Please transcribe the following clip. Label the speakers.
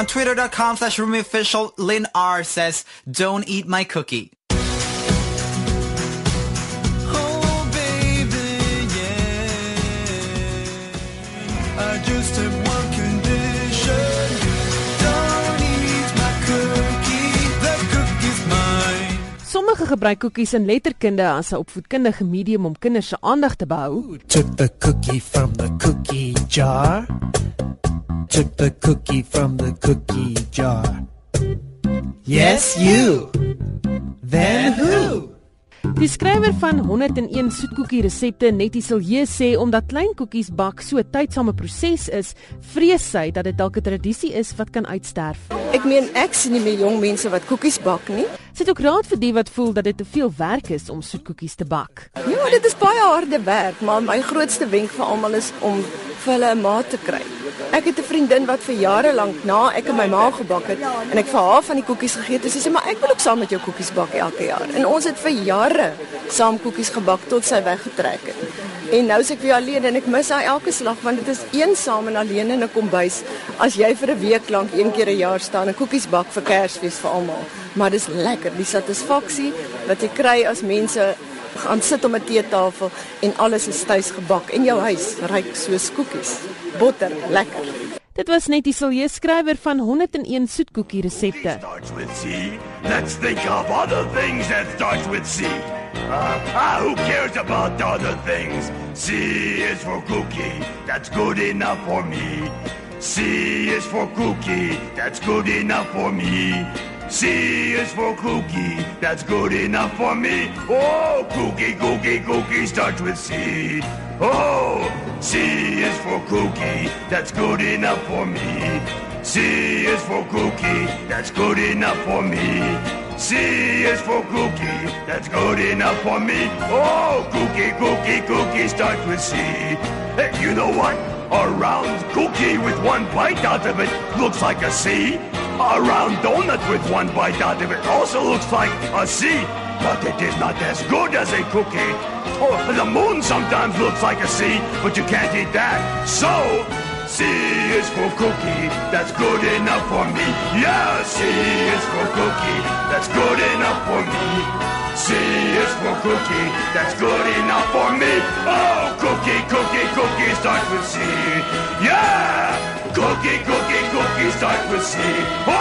Speaker 1: On twitter.com slash official, Lynn R says, don't eat my cookie.
Speaker 2: Oh, baby, yeah. I just have one condition. Don't eat my cookie. That cookie's mine.
Speaker 3: Sommige gebruik koekies in letterkunde as 'n opvoedkundige medium om kinders se aandag te behou.
Speaker 4: Took the cookie from the cookie jar. Took the cookie from the cookie jar. Yes, you. Then who?
Speaker 3: Die skrywer van 101 soetkoekie resepte, Nettie Silje sê omdat klein koekies bak so 'n tydsame proses is, vrees sy dat dit dalk 'n tradisie is wat kan uitsterf.
Speaker 5: Ek meen ek sien nie meer jong mense wat koekies bak nie.
Speaker 3: Sy het ook raad vir die wat voel dat dit te veel werk is om soetkoekies te bak.
Speaker 5: Ja, dit is baie harde werk, maar my grootste wenk vir almal is om vir hulle 'n maat te kry. Ek het 'n vriendin wat vir jare lank na ek en my ma gebak het en ek vir haar van die koekies gegee het. Sy sê maar ek wil ook saam met jou koekies bak elke jaar. En ons het vir jare saam koekies gebak tot sy weggetrek het. En nou is ek weer alleen en ek mis haar elke slag want dit is eensaam en alleen in 'n kombuis as jy vir 'n week lank een keer 'n jaar staan en koekies bak vir Kersfees vir almal. Maar dis lekker, die satisfaksie wat jy kry as mense gaan sit om 'n teetafel en alles is tuis gebak en jou huis ryk soos koekies. Botter, lekker.
Speaker 3: Dit was net die Silje skrywer van 101 soetkoekie resepte.
Speaker 6: Let's think of other things that starts with C. Uh, ah, who cares about other things? C is for cookie. That's good enough for me. C is for cookie. That's good enough for me. C is for cookie. That's good enough for me. Oh, cookie, cookie, cookie starts with C. Oh, C is for cookie. That's good enough for me. C is for cookie. That's good enough for me. C is for cookie. That's good enough for me. Oh, cookie, cookie, cookie starts with C. Hey, you know what? A round cookie with one bite out of it looks like a C. A round donut with one bite out of it also looks like a C. But it is not as good as a cookie. Oh, the moon sometimes looks like a C, but you can't eat that. So, C is for cookie, that's good enough for me. Yeah, C is for cookie, that's good enough for me. C is for cookie, that's good enough for me. Oh, cookie, cookie, cookie starts with C. Yeah, cookie, cookie, cookie starts with C. Oh